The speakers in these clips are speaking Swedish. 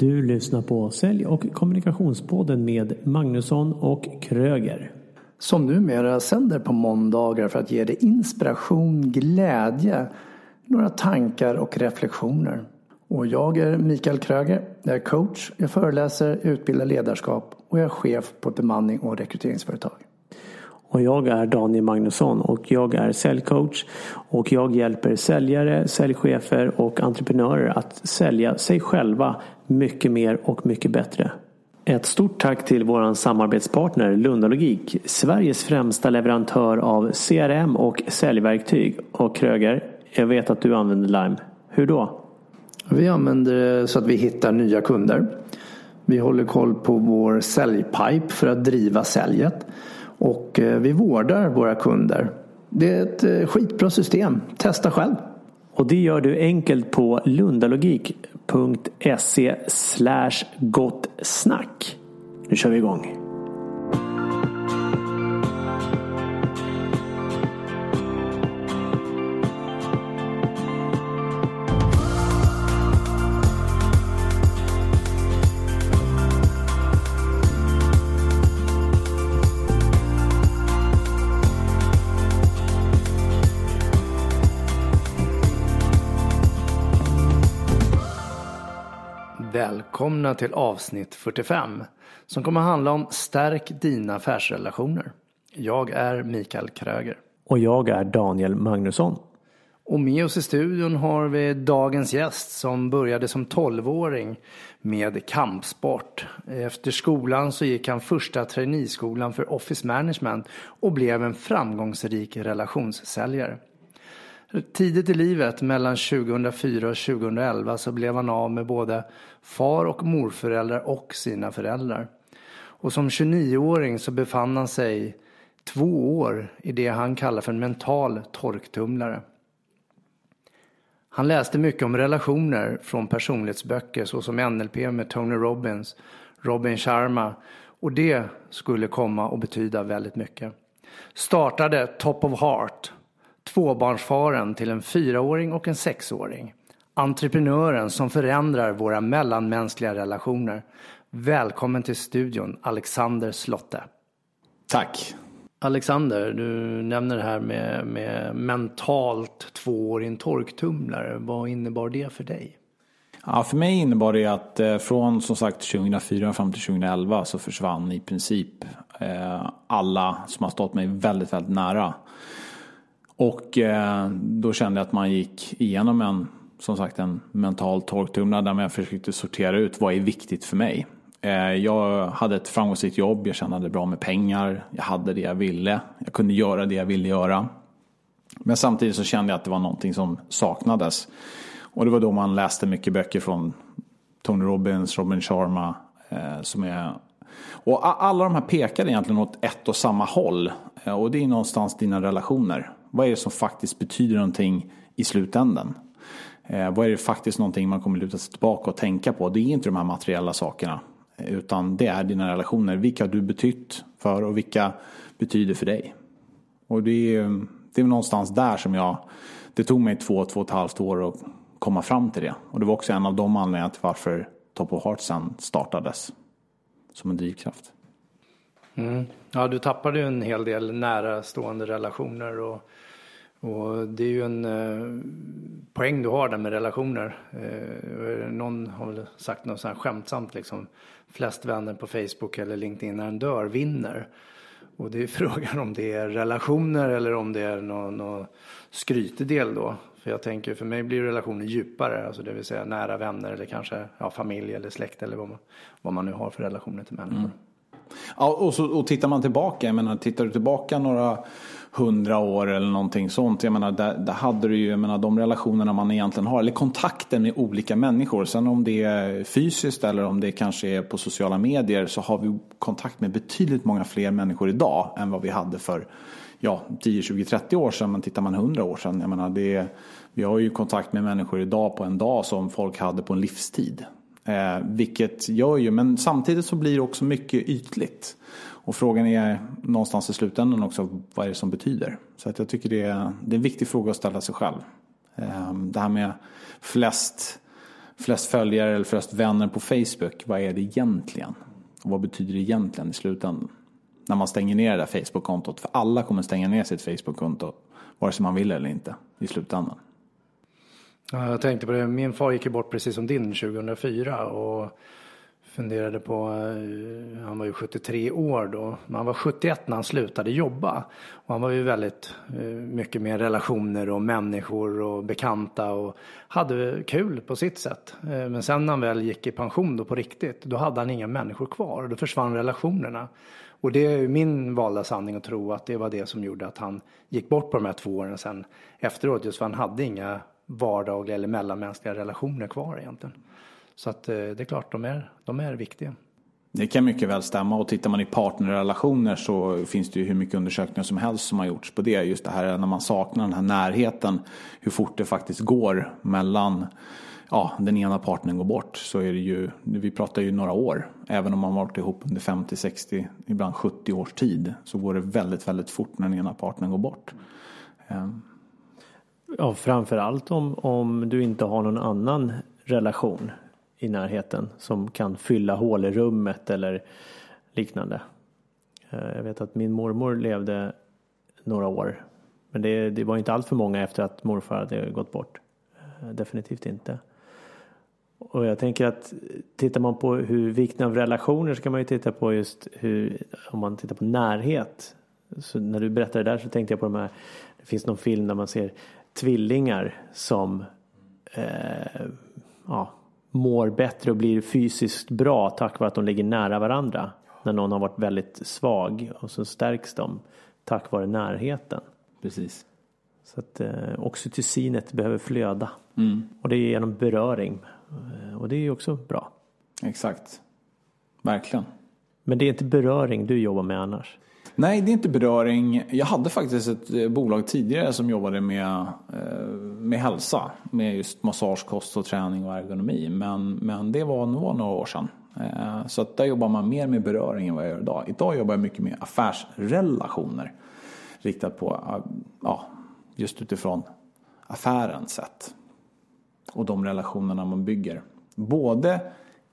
Du lyssnar på Sälj och kommunikationspodden med Magnusson och Kröger. Som numera sänder på måndagar för att ge dig inspiration, glädje, några tankar och reflektioner. Och jag är Mikael Kröger. Jag är coach, jag föreläser, utbildar ledarskap och jag är chef på ett bemanning och rekryteringsföretag. Och jag är Daniel Magnusson och jag är säljcoach och jag hjälper säljare, säljchefer och entreprenörer att sälja sig själva mycket mer och mycket bättre. Ett stort tack till vår samarbetspartner Lundalogik, Sveriges främsta leverantör av CRM och säljverktyg. Och Kröger, jag vet att du använder Lime. Hur då? Vi använder det så att vi hittar nya kunder. Vi håller koll på vår säljpipe för att driva säljet. Och eh, vi vårdar våra kunder. Det är ett eh, skitbra system. Testa själv. Och det gör du enkelt på lundalogik.se gott snack. Nu kör vi igång. Välkomna till avsnitt 45 som kommer handla om Stärk dina affärsrelationer. Jag är Mikael Kröger. Och jag är Daniel Magnusson. Och med oss i studion har vi dagens gäst som började som 12-åring med kampsport. Efter skolan så gick han första traineeskolan för Office Management och blev en framgångsrik relationssäljare. Tidigt i livet, mellan 2004 och 2011, så blev han av med både far och morföräldrar och sina föräldrar. Och som 29-åring så befann han sig två år i det han kallar för en mental torktumlare. Han läste mycket om relationer från personlighetsböcker såsom NLP med Tony Robbins, Robin Sharma och det skulle komma att betyda väldigt mycket. Startade Top of Heart Tvåbarnsfaren till en fyraåring och en sexåring. Entreprenören som förändrar våra mellanmänskliga relationer. Välkommen till studion, Alexander Slotte. Tack. Alexander, du nämner det här med, med mentalt två år i en torktumlare. Vad innebar det för dig? Ja, för mig innebar det att eh, från som sagt 2004 fram till 2011 så försvann i princip eh, alla som har stått mig väldigt, väldigt nära. Och eh, då kände jag att man gick igenom en, som sagt, en mental torktumlare där man försökte sortera ut vad är viktigt för mig. Eh, jag hade ett framgångsrikt jobb, jag tjänade bra med pengar, jag hade det jag ville, jag kunde göra det jag ville göra. Men samtidigt så kände jag att det var någonting som saknades. Och det var då man läste mycket böcker från Tony Robbins, Robin Sharma, eh, som är och alla de här pekar egentligen åt ett och samma håll. Eh, och det är någonstans dina relationer. Vad är det som faktiskt betyder någonting i slutändan? Eh, vad är det faktiskt någonting man kommer luta sig tillbaka och tänka på? Det är inte de här materiella sakerna. Utan det är dina relationer. Vilka har du betytt för och vilka betyder för dig? Och det är, det är någonstans där som jag... Det tog mig två, två och ett halvt år att komma fram till det. Och det var också en av de anledningarna till varför Top of Heart sen startades. Som en drivkraft. Mm. Ja, du tappade ju en hel del nära stående relationer och, och det är ju en eh, poäng du har där med relationer. Eh, någon har väl sagt något sånt här skämtsamt liksom. Flest vänner på Facebook eller LinkedIn när en dör vinner. Och det är frågan om det är relationer eller om det är någon, någon skrytedel då. För jag tänker för mig blir relationer djupare, alltså det vill säga nära vänner eller kanske ja, familj eller släkt eller vad man, vad man nu har för relationer till människor. Mm. Ja, och, så, och tittar man tillbaka, jag menar tittar du tillbaka några hundra år eller någonting sånt. Jag menar, där, där hade du ju, jag menar, de relationerna man egentligen har, eller kontakten med olika människor. Sen om det är fysiskt eller om det kanske är på sociala medier så har vi kontakt med betydligt många fler människor idag än vad vi hade för ja, 10, 20, 30 år sedan. Men tittar man 100 år sedan, jag menar, det, vi har ju kontakt med människor idag på en dag som folk hade på en livstid. Eh, vilket gör ju, men samtidigt så blir det också mycket ytligt. Och frågan är någonstans i slutändan också vad är det som betyder. Så att jag tycker det är, det är en viktig fråga att ställa sig själv. Eh, det här med flest, flest följare eller flest vänner på Facebook, vad är det egentligen? Och vad betyder det egentligen i slutändan? När man stänger ner det där Facebook-kontot. För alla kommer stänga ner sitt Facebook-konto. Vare sig man vill eller inte i slutändan. Ja, jag tänkte på det. Min far gick ju bort precis som din 2004. Och funderade på, eh, han var ju 73 år då, men han var 71 när han slutade jobba. Och han var ju väldigt eh, mycket med relationer och människor och bekanta och hade kul på sitt sätt. Eh, men sen när han väl gick i pension då på riktigt, då hade han inga människor kvar och då försvann relationerna. Och det är min valda sanning att tro att det var det som gjorde att han gick bort på de här två åren sen efteråt, just för han hade inga vardagliga eller mellanmänskliga relationer kvar egentligen. Så att eh, det är klart, de är, de är viktiga. Det kan mycket väl stämma och tittar man i partnerrelationer så finns det ju hur mycket undersökningar som helst som har gjorts på det. Just det här när man saknar den här närheten, hur fort det faktiskt går mellan ja, den ena partnern går bort så är det ju, vi pratar ju några år. Även om man varit ihop under 50, 60, ibland 70 års tid så går det väldigt, väldigt fort när den ena partnern går bort. Ehm. Ja, framförallt om, om du inte har någon annan relation i närheten som kan fylla hål i rummet eller liknande. Eh, jag vet att min mormor levde några år. Men det, det var inte allt för många efter att morfar hade gått bort. Eh, definitivt inte. Och jag tänker att tittar man på hur vikten av relationer så kan man ju titta på just hur, om man tittar på närhet. Så när du berättade det där så tänkte jag på de här, det finns någon film där man ser tvillingar som eh, ja, mår bättre och blir fysiskt bra tack vare att de ligger nära varandra. När någon har varit väldigt svag och så stärks de tack vare närheten. Precis. Så att eh, oxytocinet behöver flöda. Mm. Och det är genom beröring. Eh, och det är också bra. Exakt. Verkligen. Men det är inte beröring du jobbar med annars? Nej, det är inte beröring. Jag hade faktiskt ett eh, bolag tidigare som jobbade med, eh, med hälsa. Med just massage, kost och träning och ergonomi. Men, men det var nog några år sedan. Eh, så att där jobbar man mer med beröring än vad jag gör idag. Idag jobbar jag mycket med affärsrelationer. Riktat på, ja, just utifrån affärens sätt. Och de relationerna man bygger. Både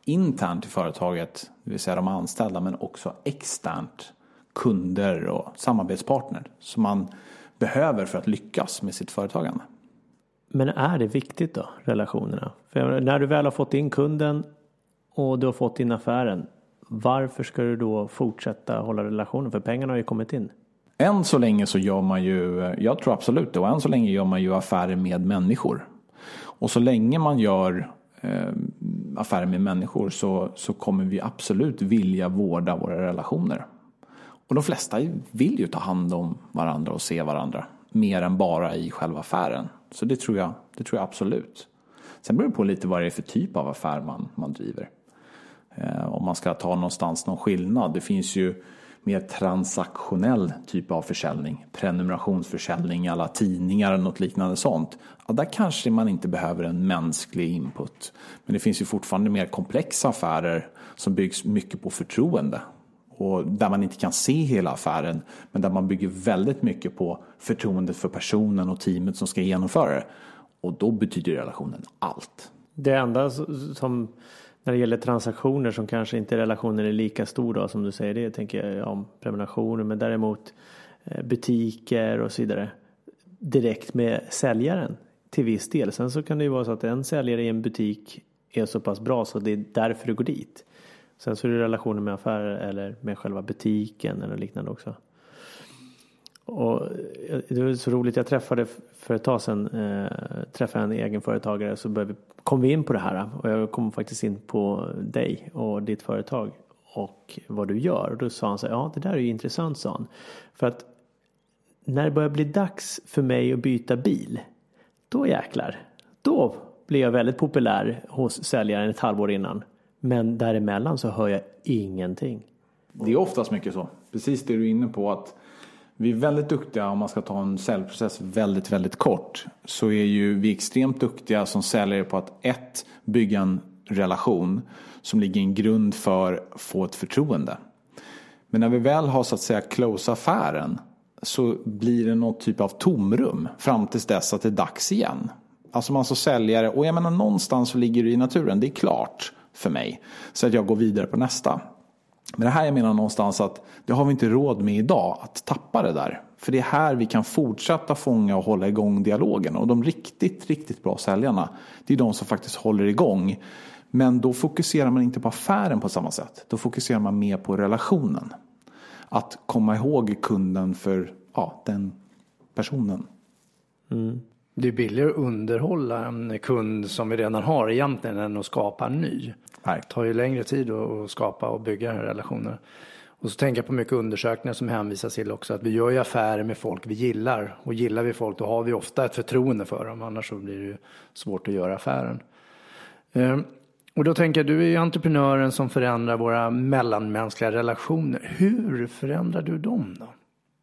internt i företaget, det vill säga de anställda, men också externt kunder och samarbetspartner som man behöver för att lyckas med sitt företagande. Men är det viktigt då, relationerna? För när du väl har fått in kunden och du har fått in affären, varför ska du då fortsätta hålla relationen? För pengarna har ju kommit in. Än så länge så gör man ju, jag tror absolut det, och än så länge gör man ju affärer med människor. Och så länge man gör eh, affärer med människor så, så kommer vi absolut vilja vårda våra relationer. Och de flesta vill ju ta hand om varandra och se varandra. Mer än bara i själva affären. Så det tror jag, det tror jag absolut. Sen beror det på lite vad det är för typ av affär man, man driver. Eh, om man ska ta någonstans någon skillnad. Det finns ju mer transaktionell typ av försäljning. Prenumerationsförsäljning, alla tidningar eller något liknande sånt. Ja, där kanske man inte behöver en mänsklig input. Men det finns ju fortfarande mer komplexa affärer som byggs mycket på förtroende och där man inte kan se hela affären men där man bygger väldigt mycket på förtroendet för personen och teamet som ska genomföra det. Och då betyder relationen allt. Det enda som när det gäller transaktioner som kanske inte relationen är lika stor då som du säger det tänker jag om prenumerationer men däremot eh, butiker och så vidare direkt med säljaren till viss del. Sen så kan det ju vara så att en säljare i en butik är så pass bra så det är därför du går dit. Sen så är det relationer med affärer eller med själva butiken eller liknande också. Och eh, det var så roligt, jag träffade för ett tag sedan eh, träffade en egenföretagare så började kom vi in på det här eh, och jag kom faktiskt in på dig och ditt företag och vad du gör. Och då sa han så här, ja det där är ju intressant sa han. För att när det börjar bli dags för mig att byta bil, då jäklar, då blir jag väldigt populär hos säljaren ett halvår innan. Men däremellan så hör jag ingenting. Det är oftast mycket så. Precis det du är inne på att vi är väldigt duktiga om man ska ta en säljprocess väldigt, väldigt kort. Så är ju vi extremt duktiga som säljare på att ett, bygga en relation som ligger en grund för att få ett förtroende. Men när vi väl har så att säga close affären så blir det någon typ av tomrum fram tills dess att det är dags igen. Alltså man som säljare, och jag menar någonstans så ligger det i naturen, det är klart för mig. Så att jag går vidare på nästa. Men det här jag menar någonstans att det har vi inte råd med idag, att tappa det där. För det är här vi kan fortsätta fånga och hålla igång dialogen. Och de riktigt, riktigt bra säljarna, det är de som faktiskt håller igång. Men då fokuserar man inte på affären på samma sätt. Då fokuserar man mer på relationen. Att komma ihåg kunden för ja, den personen. Mm. Det är billigare att underhålla en kund som vi redan har egentligen än att skapa en ny. Det tar ju längre tid att skapa och bygga relationen. Och så tänker jag på mycket undersökningar som hänvisar till också att vi gör ju affärer med folk vi gillar. Och gillar vi folk då har vi ofta ett förtroende för dem. Annars så blir det ju svårt att göra affären. Ehm, och då tänker jag, du är ju entreprenören som förändrar våra mellanmänskliga relationer. Hur förändrar du dem då?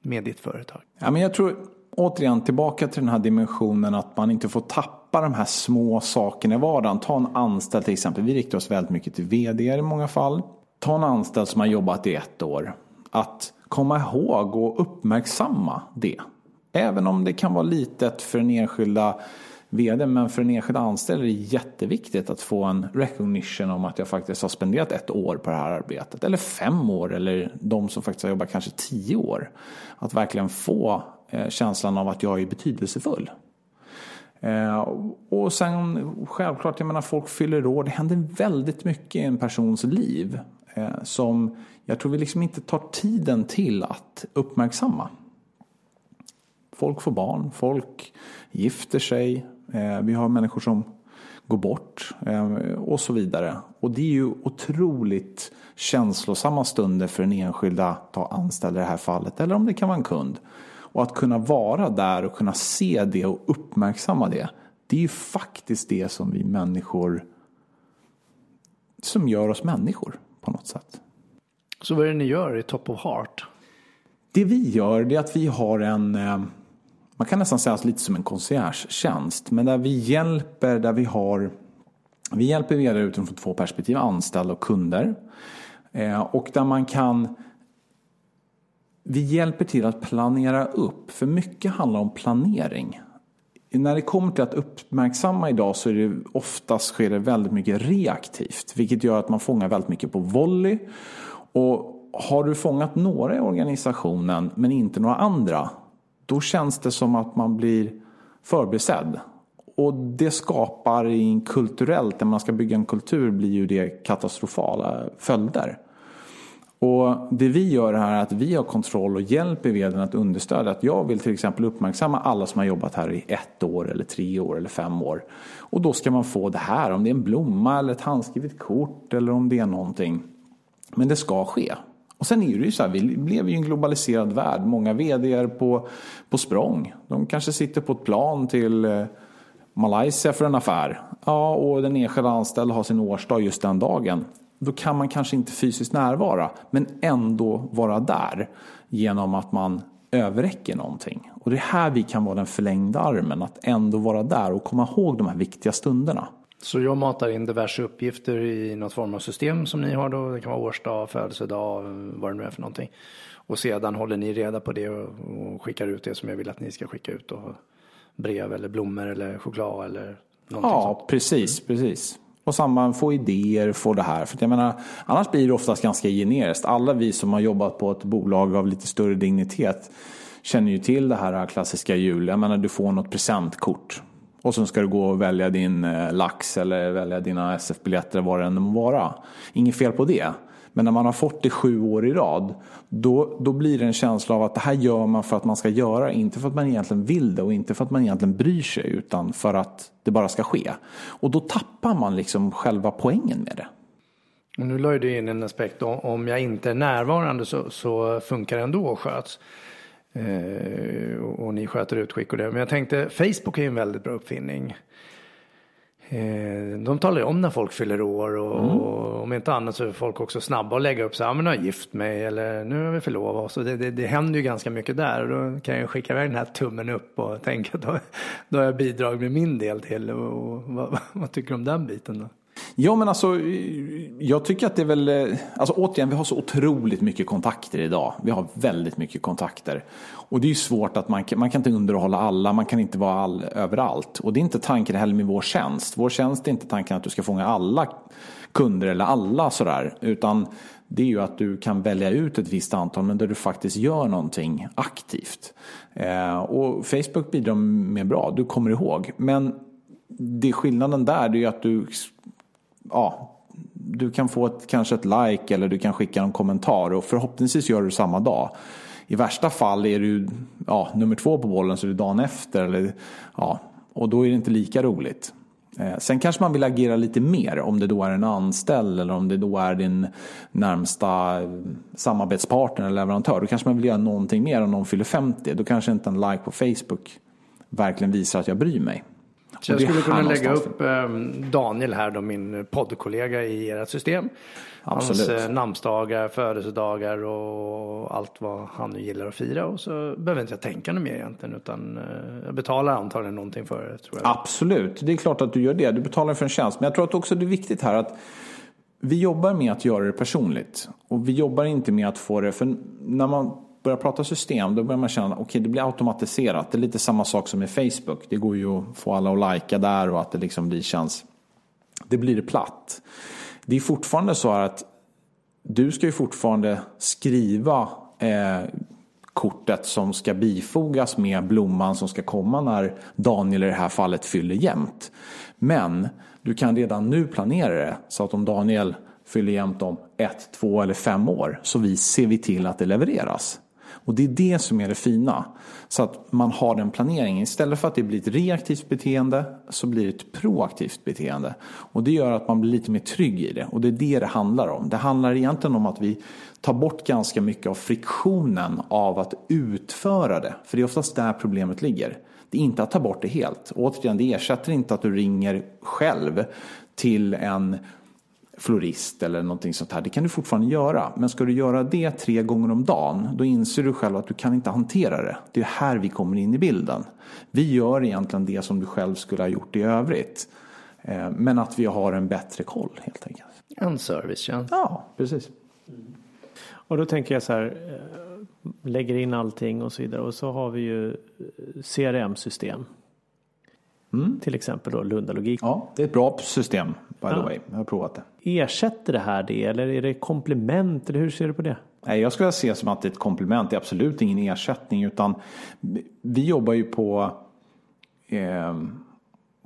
Med ditt företag? Ja, men jag tror återigen tillbaka till den här dimensionen att man inte får tappa de här små sakerna i vardagen. Ta en anställd till exempel. Vi riktar oss väldigt mycket till vd i många fall. Ta en anställd som har jobbat i ett år. Att komma ihåg och uppmärksamma det. Även om det kan vara litet för den enskilda vd. Men för den enskilda anställd är det jätteviktigt att få en recognition om att jag faktiskt har spenderat ett år på det här arbetet. Eller fem år eller de som faktiskt har jobbat kanske tio år. Att verkligen få Eh, känslan av att jag är betydelsefull. Eh, och sen självklart, jag menar folk fyller år. Det händer väldigt mycket i en persons liv. Eh, som jag tror vi liksom inte tar tiden till att uppmärksamma. Folk får barn, folk gifter sig, vi har människor som går bort och så vidare. Och det är ju otroligt känslosamma stunder för en enskilda ta anställd i det här fallet. Eller om det kan vara en kund. Och att kunna vara där och kunna se det och uppmärksamma det. Det är ju faktiskt det som vi människor som gör oss människor på något sätt. Så vad är det ni gör i Top of Heart? Det vi gör det är att vi har en eh, man kan nästan säga lite som en concierge-tjänst. Men där vi hjälper, där vi har vi hjälper vd utifrån två perspektiv, anställda och kunder. Eh, och där man kan vi hjälper till att planera upp, för mycket handlar om planering. När det kommer till att uppmärksamma idag så är det oftast sker det väldigt mycket reaktivt. Vilket gör att man fångar väldigt mycket på volley. Och har du fångat några i organisationen men inte några andra då känns det som att man blir förbisedd. Och det skapar kulturellt, när man ska bygga en kultur blir ju det katastrofala följder. Och det vi gör här är att vi har kontroll och hjälper vdn att understödja. Att jag vill till exempel uppmärksamma alla som har jobbat här i ett år eller tre år eller fem år. Och då ska man få det här, om det är en blomma eller ett handskrivet kort eller om det är någonting. Men det ska ske. Och sen är det ju så här, vi lever ju i en globaliserad värld. Många vd på, på språng. De kanske sitter på ett plan till eh, Malaysia för en affär. Ja, och den enskilda anställda har sin årsdag just den dagen. Då kan man kanske inte fysiskt närvara, men ändå vara där genom att man överräcker någonting. Och det är här vi kan vara den förlängda armen, att ändå vara där och komma ihåg de här viktiga stunderna. Så jag matar in diverse uppgifter i något form av system som ni har då. Det kan vara årsdag, födelsedag, vad det nu är för någonting. Och sedan håller ni reda på det och, skickar ut det som jag vill att ni ska skicka ut. Och brev eller blommor eller choklad eller någonting Ja, sånt. precis, precis. Och samma, få idéer, få det här. För jag menar, annars blir det oftast ganska generiskt. Alla vi som har jobbat på ett bolag av lite större dignitet känner ju till det här klassiska jul. Jag menar, du får något presentkort. Och sen ska du gå och välja din eh, lax eller välja dina SF-biljetter vad det än må vara. Inget fel på det. Men när man har fått det sju år i rad då, då blir det en känsla av att det här gör man för att man ska göra inte för att man egentligen vill det och inte för att man egentligen bryr sig utan för att det bara ska ske. Och då tappar man liksom själva poängen med det. Och nu la du in en aspekt om jag inte är närvarande så, så funkar det ändå och sköts. Eh, och ni sköter utskick och det. Men jag tänkte, Facebook är ju en väldigt bra uppfinning. Eh, de talar ju om när folk fyller år och, mm. och, om inte annat så är folk också snabba att lägga upp så här, men nu har jag gift mig eller nu har vi förlovat oss. det, det, det händer ju ganska mycket där och då kan jag skicka iväg den här tummen upp och tänka att då, då har jag bidragit med min del till. Och, och vad, vad, tycker du om den biten då? Ja men alltså, jag tycker att det är väl, eh, alltså återigen vi har så otroligt mycket kontakter idag. Vi har väldigt mycket kontakter. Och det är ju svårt att man, man kan inte underhålla alla, man kan inte vara all, överallt. Och det är inte tanken heller med vår tjänst. Vår tjänst är inte tanken att du ska fånga alla kunder eller alla sådär. Utan det är ju att du kan välja ut ett visst antal men där du faktiskt gör någonting aktivt. Eh, och Facebook bidrar med bra, du kommer ihåg. Men det skillnaden där det är ju att du, ja, du kan få ett, kanske ett like eller du kan skicka en kommentar och förhoppningsvis gör du samma dag. I värsta fall är du ja, nummer två på bollen så är det dagen efter. Eller, ja, och då är det inte lika roligt. Eh, sen kanske man vill agera lite mer om det då är en anställd eller om det då är din närmsta eh, samarbetspartner eller leverantör. Då kanske man vill göra någonting mer om någon fyller 50. Då kanske inte en like på Facebook verkligen visar att jag bryr mig. Så jag skulle kunna lägga upp ehm, Daniel här då, min poddkollega i ert system. Absolut. Hans eh, namnsdagar, födelsedagar och allt vad han nu gillar att fira. Och så behöver inte jag tänka något mer egentligen utan eh, jag betalar antagligen någonting för det. Tror jag. Absolut, det är klart att du gör det. Du betalar för en tjänst. Men jag tror att också det är viktigt här att vi jobbar med att göra det personligt. Och vi jobbar inte med att få det, för när man börjar prata system då börjar man känna att okay, det blir automatiserat. Det är lite samma sak som med Facebook. Det går ju att få alla att lajka där och att det liksom blir känns... Det blir platt. Det är fortfarande så att du ska ju fortfarande skriva eh, kortet som ska bifogas med blomman som ska komma när Daniel i det här fallet fyller jämnt. Men du kan redan nu planera det så att om Daniel fyller jämnt om ett, två eller fem år så vi ser vi till att det levereras. Och det är det som är det fina. Så att man har den planeringen. Istället för att det blir ett reaktivt beteende så blir det ett proaktivt beteende. Och det gör att man blir lite mer trygg i det. Och det är det det handlar om. Det handlar egentligen om att vi tar bort ganska mycket av friktionen av att utföra det. För det är oftast där problemet ligger. Det är inte att ta bort det helt. återigen, det ersätter inte att du ringer själv till en florist eller någonting sånt här. Det kan du fortfarande göra. Men ska du göra det tre gånger om dagen, då inser du själv att du kan inte hantera det. Det är här vi kommer in i bilden. Vi gör egentligen det som du själv skulle ha gjort i övrigt. Eh, men att vi har en bättre koll helt enkelt. En servicetjänst. Ja, precis. Och då tänker jag så här, eh, lägger in allting och så vidare. Och så har vi ju eh, CRM-system. Mm. Till exempel då Lundalogik. Ja, det är ett bra system by ja. the way. Jag har provat det. Ersätter det här det eller är det komplement eller hur ser du på det? Nej, jag skulle se som att det är ett komplement. Det är absolut ingen ersättning utan vi jobbar ju på eh,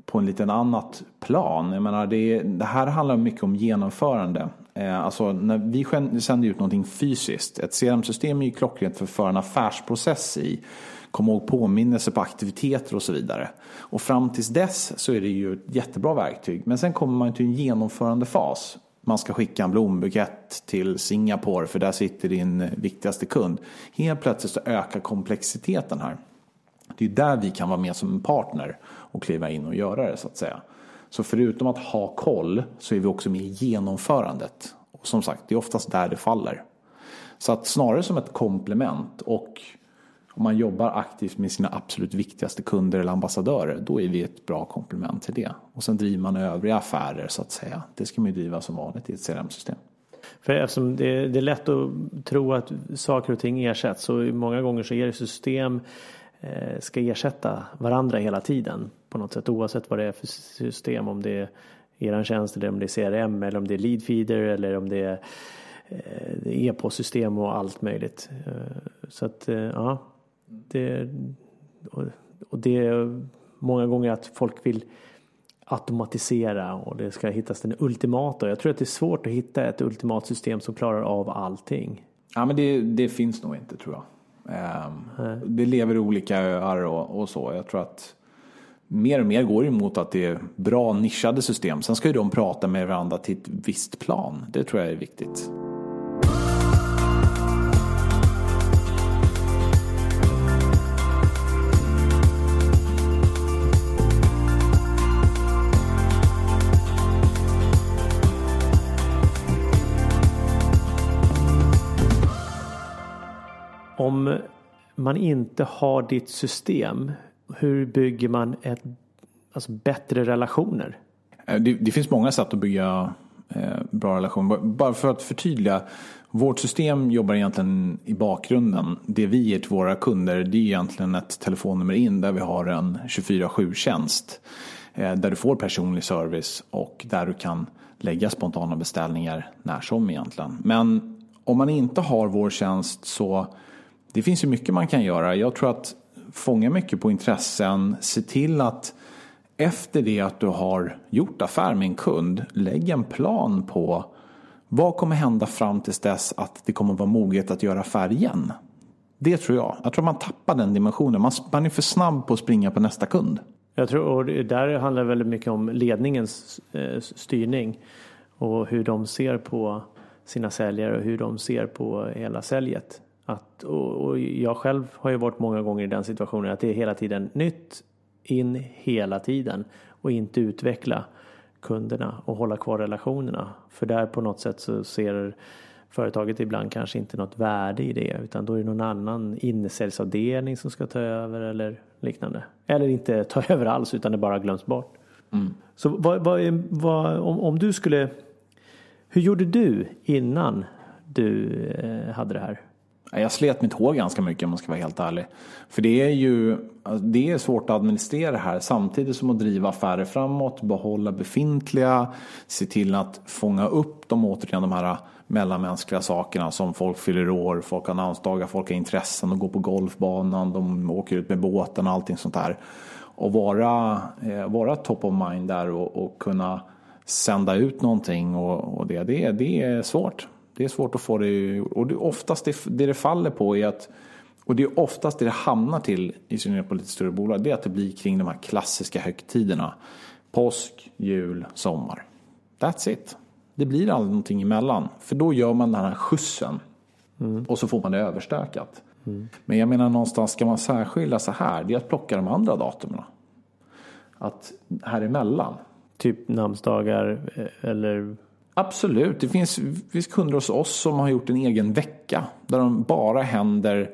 på en liten annat plan. Jag menar, det, det här handlar mycket om genomförande. Eh, alltså när vi sänder ut någonting fysiskt. Ett CRM-system är ju klockrent för att föra en affärsprocess i komma ihåg påminnelser på aktiviteter och så vidare. Och fram tills dess så är det ju ett jättebra verktyg. Men sen kommer man till en genomförandefas. Man ska skicka en blombukett till Singapore för där sitter din viktigaste kund. Helt plötsligt så ökar komplexiteten här. Det är där vi kan vara med som en partner och kliva in och göra det så att säga. Så förutom att ha koll så är vi också med i genomförandet. Och som sagt, det är oftast där det faller. Så att snarare som ett komplement och om man jobbar aktivt med sina absolut viktigaste kunder eller ambassadörer, då är vi ett bra komplement till det. Och sen driver man övriga affärer så att säga. Det ska man ju driva som vanligt i ett CRM-system. För eftersom det, det, är lätt att tro att saker och ting ersätts så många gånger så är det system eh, ska ersätta varandra hela tiden på något sätt oavsett vad det är för system. Om det är er tjänst eller om det är CRM eller om det är Leadfeeder eller om det är eh, e-postsystem och allt möjligt. Eh, så att eh, ja, det, och det är många gånger att folk vill automatisera och det ska hittas den ultimata. Jag tror att det är svårt att hitta ett ultimat system som klarar av allting. Ja men det, det finns nog inte tror jag. Um, det lever olika öar och, och, så. Jag tror att mer och mer går det mot att det är bra nischade system. Sen ska ju de prata med varandra till ett visst plan. Det tror jag är viktigt. Man inte har ditt system, hur bygger man ett, alltså bättre relationer? Eh, det, det finns många sätt att bygga eh, bra relationer. Bara för att förtydliga. Vårt system jobbar egentligen i bakgrunden. Det vi ger till våra kunder det är egentligen ett telefonnummer in där vi har en 24-7-tjänst. Eh, där du får personlig service och där du kan lägga spontana beställningar när som egentligen. Men om man inte har vår tjänst så det finns ju mycket man kan göra. Jag tror att fånga mycket på intressen, se till att efter det att du har gjort affär med en kund, lägg en plan på vad kommer hända fram tills dess att det kommer vara moget att göra affär igen. Det tror jag. Jag tror man tappar den dimensionen. Man, man är för snabb på att springa på nästa kund. Jag tror, och där handlar det väldigt mycket om ledningens eh, styrning och hur de ser på sina säljare och hur de ser på hela säljet. Att, och jag själv har ju varit många gånger i den situationen att det är hela tiden nytt in hela tiden och inte utveckla kunderna och hålla kvar relationerna. För där på något sätt så ser företaget ibland kanske inte något värde i det utan då är det någon annan innesäljsavdelning som ska ta över eller liknande. Eller inte ta över alls utan det bara glöms bort. Mm. Så vad, vad, vad, om, om du skulle hur gjorde du innan du eh, hade det här? Jag slet mitt hår ganska mycket om man ska vara helt ärlig. För det är ju alltså, det är svårt att administrera det här samtidigt som att driva affärer framåt, behålla befintliga, se till att fånga upp de återigen de här mellanmänskliga sakerna som folk fyller år, folk har namnsdagar, folk har intressen, de går på golfbanan, de åker ut med båten och allting sånt där. Och vara, eh, vara top of mind där och, och kunna sända ut någonting och, och det, det, det är svårt. Det är svårt att få det och det oftast det, det det faller på är att och det är oftast det det hamnar till i synnerhet på lite större bolag. Det är att det blir kring de här klassiska högtiderna. Påsk, jul, sommar. That's it. Det blir aldrig någonting emellan. För då gör man den här skjutsen. Mm. Och så får man det överstökat. Mm. Men jag menar någonstans ska man särskilja så här. Det är att plocka de andra datumen. Att här emellan. Typ namnsdagar eh, eller? Absolut, det finns, finns kunder hos oss som har gjort en egen vecka. Där de bara händer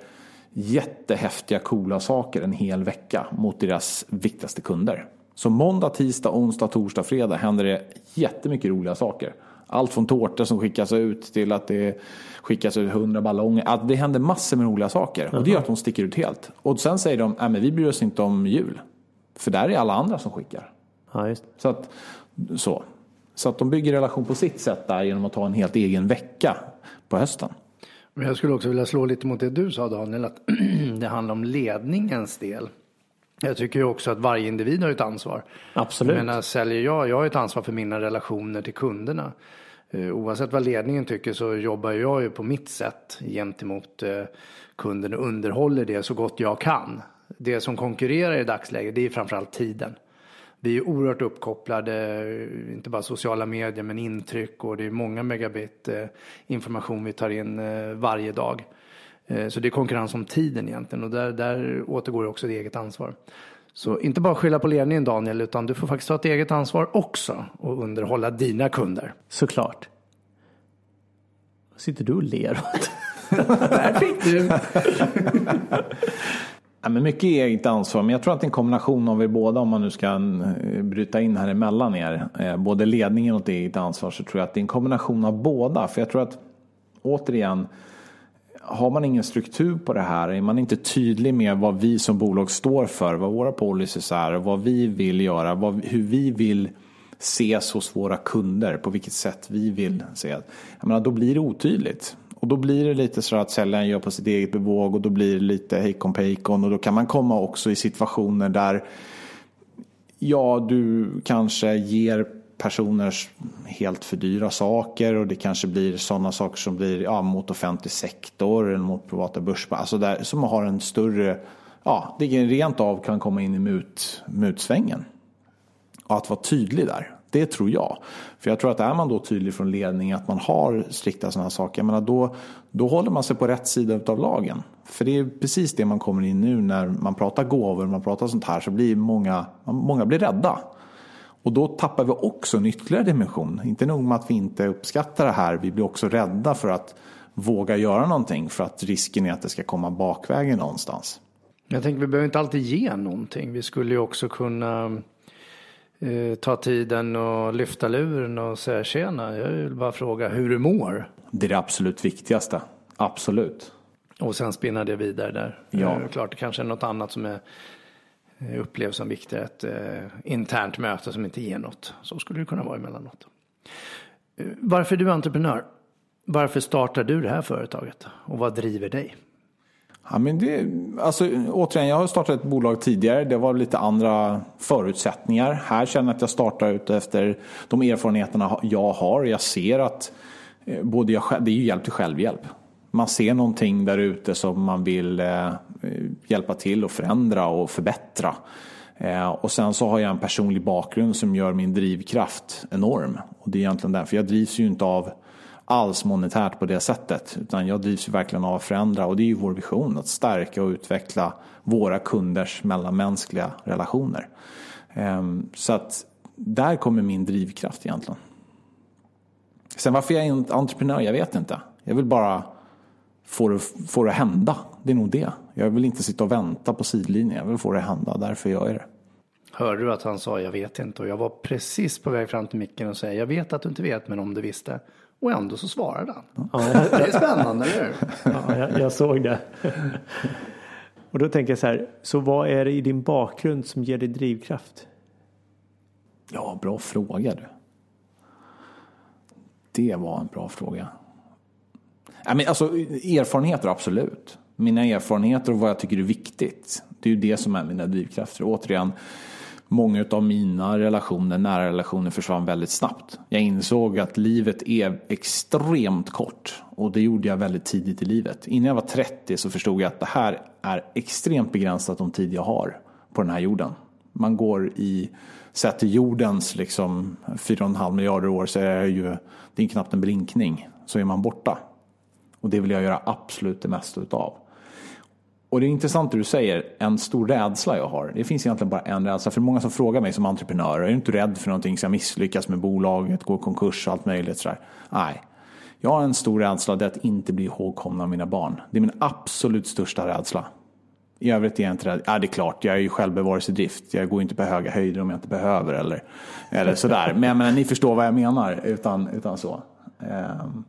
jättehäftiga coola saker en hel vecka mot deras viktigaste kunder. Så måndag, tisdag, onsdag, torsdag, fredag händer det jättemycket roliga saker. Allt från tårtor som skickas ut till att det skickas ut hundra ballonger. Att det händer massor med roliga saker. Och det gör att de sticker ut helt. Och sen säger de, nej men vi bryr oss inte om jul. För där är alla andra som skickar. Ja, just. Så, att, så. Så att de bygger relation på sitt sätt där genom att ha en helt egen vecka på hösten. Men jag skulle också vilja slå lite mot det du sa Daniel, att det handlar om ledningens del. Jag tycker ju också att varje individ har ett ansvar. Absolut. Menar, säljer jag, jag har ett ansvar för mina relationer till kunderna. Eh, oavsett vad ledningen tycker så jobbar jag ju på mitt sätt gentemot eh, kunden och underhåller det så gott jag kan. Det som konkurrerar i dagsläget det är framförallt tiden vi är oerhört uppkopplade, inte bara sociala medier men intryck och det är många megabit eh, information vi tar in eh, varje dag. Eh, så det är konkurrens om tiden egentligen och där, där återgår också det eget ansvar. Så inte bara skylla på ledningen Daniel utan du får faktiskt ta ett eget ansvar också och underhålla dina kunder. Såklart. Sitter du och ler åt? Där fick du! Ja, men mycket eget ansvar, men jag tror att det är en kombination av er båda om man nu ska eh, bryta in här emellan er. Eh, både ledningen och ett eget ansvar så tror jag att det är en kombination av båda. För jag tror att återigen, har man ingen struktur på det här, är man inte tydlig med vad vi som bolag står för, vad våra policies är, vad vi vill göra, vad, hur vi vill ses hos våra kunder, på vilket sätt vi vill se. Jag menar, då blir det otydligt. Och då blir det lite så att säljaren gör på sitt eget bevåg och då blir det lite hejkon pejkon och då kan man komma också i situationer där ja, du kanske ger personer helt för dyra saker och det kanske blir sådana saker som blir ja, mot offentlig sektor eller mot privata börsbolag. Alltså där, som har en större, ja, det rent av kan komma in i mut, mutsvängen. Och att vara tydlig där. Det tror jag. För jag tror att är man då tydlig från ledning att man har strikta sådana här saker, jag menar då, då håller man sig på rätt sida av lagen. För det är precis det man kommer in nu när man pratar gåvor, man pratar sånt här, så blir många, många blir rädda. Och då tappar vi också en ytterligare dimension. Inte nog med att vi inte uppskattar det här, vi blir också rädda för att våga göra någonting för att risken är att det ska komma bakvägen någonstans. Jag tänker vi behöver inte alltid ge någonting. Vi skulle ju också kunna eh, ta tiden och lyfta luren och säga tjena, jag vill bara fråga hur du mår. Det är det absolut viktigaste. Absolut. Och sen spinna det vidare där. Ja. Eh, Klart det kanske är något annat som är eh, upplevs som viktigare. Ett eh, internt möte som inte ger något. Så skulle det kunna vara emellanåt. Varför är du entreprenör? Varför startar du det här företaget? Och vad driver dig? Ja, men det, alltså, återigen, jag har startat ett bolag tidigare. Det var lite andra förutsättningar. Här känner jag att jag startar ut efter de erfarenheterna jag har. Jag ser att eh, både jag, det är ju hjälp till självhjälp. Man ser någonting där ute som man vill eh, eh, hjälpa till och förändra och förbättra. Eh, och sen så har jag en personlig bakgrund som gör min drivkraft enorm. Och det är egentligen därför jag drivs ju inte av alls monetärt på det sättet. Utan jag drivs ju verkligen av att förändra och det är ju vår vision att stärka och utveckla våra kunders mellanmänskliga relationer. Ehm, så att där kommer min drivkraft egentligen. Sen varför jag är en entreprenör, jag vet inte. Jag vill bara få det, få det att hända. Det är nog det. Jag vill inte sitta och vänta på sidlinjen. Jag vill få det att hända, därför gör jag det. Hörde du att han sa jag vet inte? Och jag var precis på väg fram till micken och säga jag vet att du inte vet men om du visste. Och ändå så svarade han. Ja, Det är spännande, eller hur? ja, jag, jag såg det. Och då tänker jag så här, så vad är det i din bakgrund som ger dig drivkraft? Ja, bra fråga du. Det var en bra fråga. Ja, men alltså, erfarenheter, absolut. Mina erfarenheter och vad jag tycker är viktigt. Det är ju det som är mina drivkrafter. Återigen, många av mina relationer, nära relationer försvann väldigt snabbt. Jag insåg att livet är extremt kort. Och det gjorde jag väldigt tidigt i livet. Innan jag var 30 så förstod jag att det här är extremt begränsat om tid jag har på den här jorden. Man går i, sett till jordens liksom 4,5 miljarder år så är det ju, det är knappt en blinkning, så är man borta. Och det vill jag göra absolut det mesta utav. Och det är intressant det du säger, en stor rädsla jag har. Det finns egentligen bara en rädsla. För många som frågar mig som entreprenör, är du inte rädd för någonting, ska jag misslyckas med bolaget, gå i konkurs och allt möjligt sådär. Nej. Jag har en stor rädsla, det är att inte bli ihågkommen av mina barn. Det är min absolut största rädsla. I övrigt är jag inte rädd. Ja, det är klart, jag är ju självbevarelsedrift. Jag går inte på höga höjder om jag inte behöver eller, eller sådär. Men jag menar, ni förstår vad jag menar utan, utan så. Um.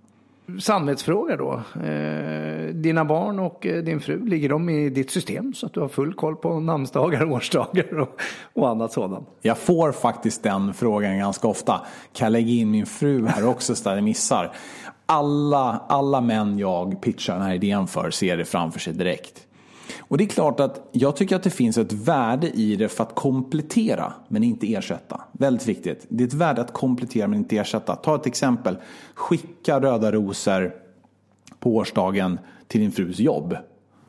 Samvetsfråga då. Eh, dina barn och eh, din fru, ligger de i ditt system så att du har full koll på namnsdagar, årsdagar och, och annat sådant? Jag får faktiskt den frågan ganska ofta. Kan jag lägga in min fru här också så att jag missar? Alla, alla män jag pitchar den här idén för ser det framför sig direkt. Och det är klart att jag tycker att det finns ett värde i det för att komplettera men inte ersätta. Väldigt viktigt. Det är ett värde att komplettera men inte ersätta. Ta ett exempel. Skicka röda rosor på årsdagen till din frus jobb.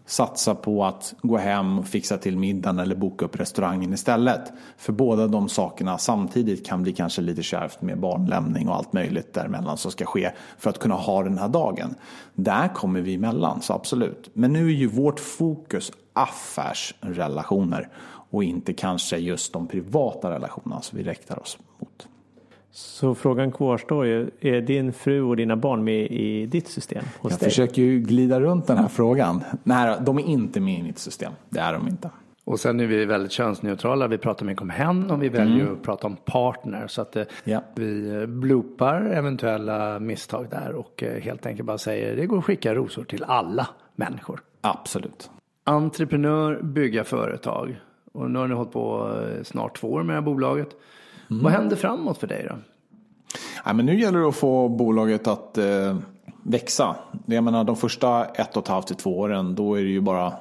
Satsa på att gå hem och fixa till middagen eller boka upp restaurangen istället. För båda de sakerna samtidigt kan bli kanske lite kärvt med barnlämning och allt möjligt däremellan som ska ske för att kunna ha den här dagen. Där kommer vi emellan, så absolut. Men nu är ju vårt fokus affärsrelationer och inte kanske just de privata relationerna som vi riktar oss mot. Så frågan kvarstår ju, är din fru och dina barn med i ditt system? Hos Jag dig? försöker ju glida runt den här frågan. Nej, de är inte med i mitt system. Det är de inte. Och sen är vi väldigt könsneutrala. Vi pratar mycket om hen och vi väljer att prata om partner. Så att eh, Ja. vi eh, bloopar eventuella misstag där och eh, helt enkelt bara säger det går att skicka rosor till alla människor. Absolut. Entreprenör, bygga företag. Och nu har ni hållit på snart två år med det här bolaget. Vad händer framåt för dig då? Ja, men nu gäller det att få bolaget att eh, växa. Jag menar de första ett och ett halvt till två åren då är det ju bara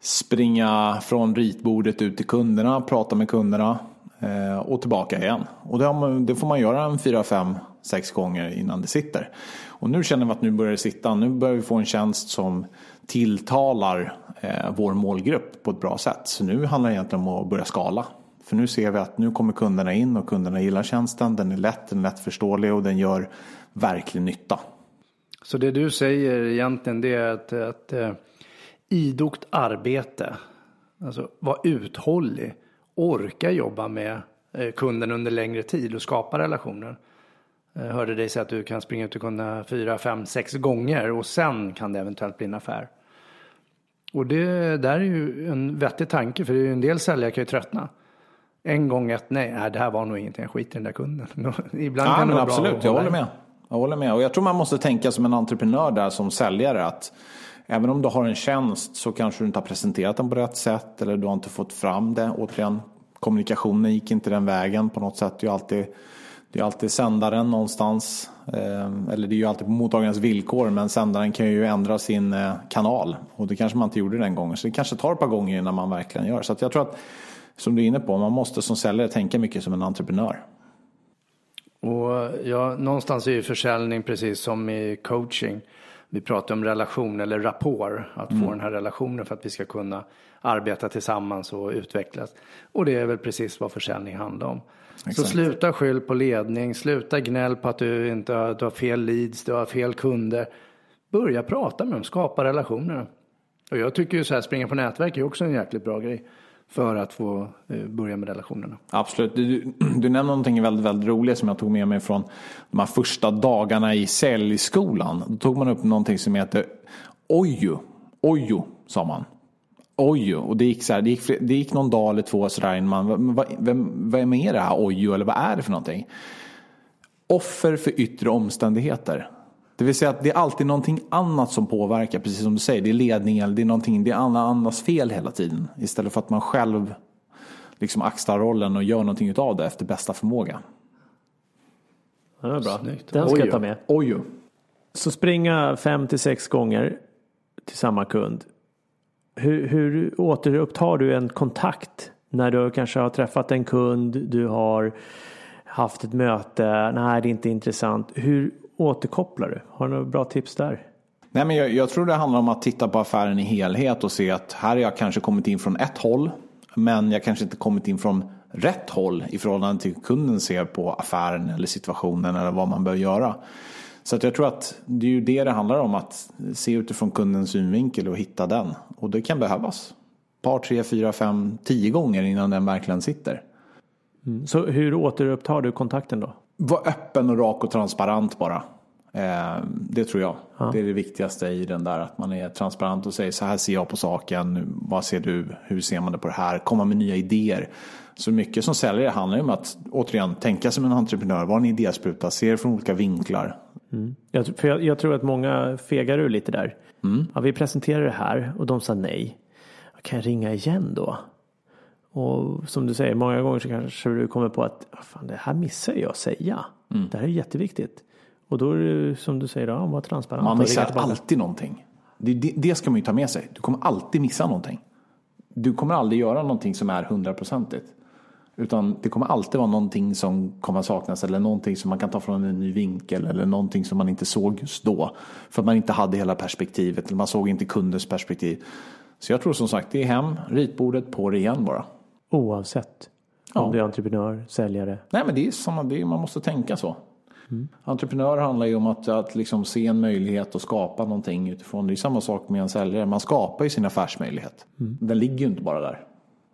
springa från ritbordet ut till kunderna, prata med kunderna eh, och tillbaka igen. Och det, man, det får man göra en fyra, fem, sex gånger innan det sitter. Och nu känner vi att nu börjar det sitta. Nu börjar vi få en tjänst som tilltalar eh, vår målgrupp på ett bra sätt. Så nu handlar det egentligen om att börja skala. För nu ser vi att nu kommer kunderna in och kunderna gillar tjänsten. Den är lätt, den är lättförståelig och den gör verklig nytta. Så det du säger egentligen det är att, att eh, idogt arbete, alltså vara uthållig, orka jobba med eh, kunden under längre tid och skapa relationer. Jag hörde dig säga att du kan springa ut till kunderna fyra, fem, sex gånger och sen kan det eventuellt bli en affär. Och det där är ju en vettig tanke för det är ju en del säljare kan ju tröttna en gång ett nej, det här var nog ingenting, jag skiter i den där kunden. Ibland ja, kan men absolut, jag håller med. Jag håller med. Och jag tror man måste tänka som en entreprenör där som säljare att även om du har en tjänst så kanske du inte har presenterat den på rätt sätt eller du har inte fått fram det. Återigen, kommunikationen gick inte den vägen på något sätt. Det är alltid, det är alltid sändaren någonstans. Eh, eller det är ju alltid på mottagarens villkor men sändaren kan ju ändra sin eh, kanal. Och det kanske man inte gjorde den gången. Så det kanske tar ett par gånger innan man verkligen gör. Så jag tror att, som du är inne på, man måste som säljare tänka mycket som en entreprenör. Och ja, någonstans är ju försäljning precis som i coaching. Vi pratar om relation eller rapport, att mm. få den här relationen för att vi ska kunna arbeta tillsammans och utvecklas. Och det är väl precis vad försäljning handlar om. Exakt. Så sluta skyll på ledning, sluta gnäll på att du inte har, du har fel leads, du har fel kunder. Börja prata med dem, skapa relationer. Och jag tycker ju så här, springa på nätverk är också en jäkligt bra grej för att få eh, börja med relationerna. Absolut. Du, du nämner någonting väldigt, väldigt roligt som jag tog med mig från de här första dagarna i säljskolan. Då tog man upp någonting som heter Ojo. Ojo, sa man. Ojo. Och det gick, så här, det gick, det gick någon dag eller två sådär man, vad, vem, vem är det här Ojo eller vad är det för någonting? Offer för yttre omständigheter. Det vill säga att det är alltid någonting annat som påverkar, precis som du säger. Det är ledningen, det är någonting, det är alla andras fel hela tiden. Istället för att man själv liksom axlar rollen och gör någonting av det efter bästa förmåga. Ja, det är bra. Snyggt. Den ska jag ta med. Ojo. Så springa fem till sex gånger till samma kund. Hur, hur återupptar du en kontakt när du kanske har träffat en kund, du har haft ett möte, nej det är inte intressant. Hur återkopplar du? Har du några bra tips där? Nej, men jag, jag, tror det handlar om att titta på affären i helhet och se att här har jag kanske kommit in från ett håll men jag kanske inte kommit in från rätt håll i förhållande till kunden ser på affären eller situationen eller vad man bör göra. Så att jag tror att det är ju det det handlar om att se utifrån kundens synvinkel och hitta den. Och det kan behövas. Ett par, tre, fyra, fem, tio gånger innan den verkligen sitter. Mm. Så hur återupptar du kontakten då? Var öppen och rak och transparent bara. Eh, det tror jag. Ja. Det är det viktigaste i den där. Att man är transparent och säger så här ser jag på saken. Vad ser du? Hur ser man det på det här? Komma med nya idéer. Så mycket som säljare handlar ju om att återigen tänka som en entreprenör. Vara en idéspruta. Se det från olika vinklar. Mm. Jag, för jag, jag, tror att många fegar ur lite där. Mm. Ja, vi presenterar det här och de sa nej. Kan jag ringa igen då? Och som du säger, många gånger så kanske du kommer på att fan, det här missar jag att säga. Mm. Det här är jätteviktigt. Och då är det som du säger, ja, var transparent. Man missar alltid någonting. Det, det, det, ska man ju ta med sig. Du kommer alltid missa någonting. Du kommer aldrig göra någonting som är hundraprocentigt. Utan det kommer alltid vara någonting som kommer saknas eller någonting som man kan ta från en ny vinkel eller någonting som man inte såg just då. För att man inte hade hela perspektivet eller man såg inte kundens perspektiv. Så jag tror som sagt, det är hem, ritbordet, på det igen bara. Oavsett om ja. du är entreprenör, säljare? Nej men det är samma, det är, man måste tänka så. Mm. Entreprenör handlar ju om att, att liksom se en möjlighet och skapa någonting utifrån. Det är samma sak med en säljare. Man skapar ju sin affärsmöjlighet. Mm. Den ligger ju inte bara där.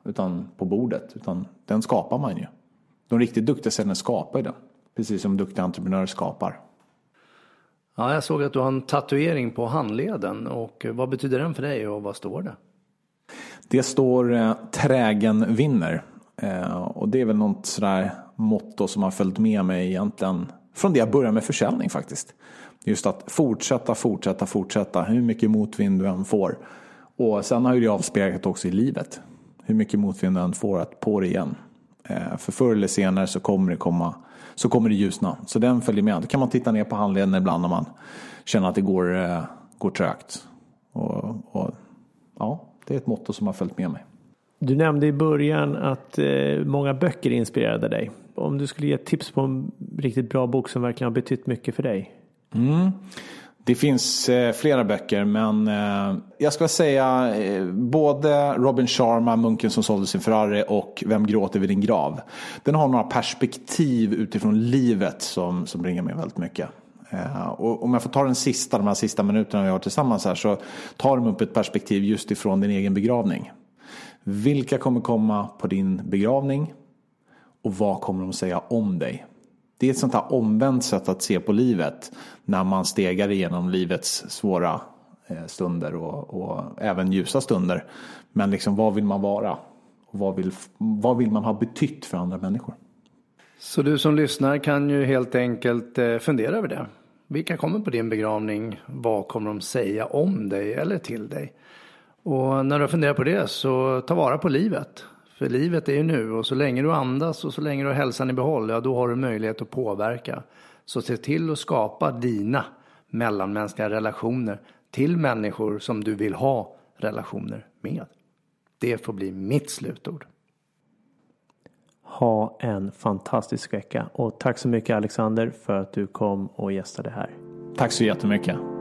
Utan på bordet. Utan den skapar man ju. De riktigt duktiga säljarna skapar ju den. Precis som duktiga entreprenörer skapar. Ja, jag såg att du har en tatuering på handleden. Och vad betyder den för dig och vad står det? Det står eh, trägen vinner. Eh, och det är väl något sådär motto som har följt med mig egentligen från det jag började med försäljning faktiskt. Just att fortsätta, fortsätta, fortsätta hur mycket motvind du än får. Och sen har ju det avspeglat också i livet. Hur mycket motvind du än får, att på det igen. Eh, för förr eller senare så kommer det komma, så kommer det ljusna. Så den följer med. Då kan man titta ner på handleden ibland när man känner att det går, eh, går trögt. Och, och, ja, det är ett motto som har följt med mig. Du nämnde i början att eh, många böcker inspirerade dig. Om du skulle ge tips på en riktigt bra bok som verkligen har betytt mycket för dig? Mm. Det finns eh, flera böcker men eh, jag ska säga både Robin Sharma, Munken som sålde sin Ferrari och Vem gråter vid din grav. Den har några perspektiv utifrån livet som, som bringar mig väldigt mycket. Eh, och om jag får ta den sista, de här sista minuterna vi har tillsammans här så tar de upp ett perspektiv just ifrån din egen begravning. Vilka kommer komma på din begravning? Och vad kommer de säga om dig? Det är ett sånt här omvänt sätt att se på livet när man stegar igenom livets svåra eh, stunder och, och även ljusa stunder. Men liksom vad vill man vara? Och vad vill, vad vill man ha betytt för andra människor? Så du som lyssnar kan ju helt enkelt eh, fundera över det. Vilka kommer på din begravning? Vad kommer de säga om dig eller till dig? Och när du funderar på det så ta vara på livet. För livet är ju nu och så länge du andas och så länge du har hälsan i behåll, ja då har du möjlighet att påverka. Så se till att skapa dina mellanmänskliga relationer till människor som du vill ha relationer med. Det får bli mitt slutord. Ha en fantastisk vecka och tack så mycket Alexander för att du kom och gästade här. Tack så jättemycket.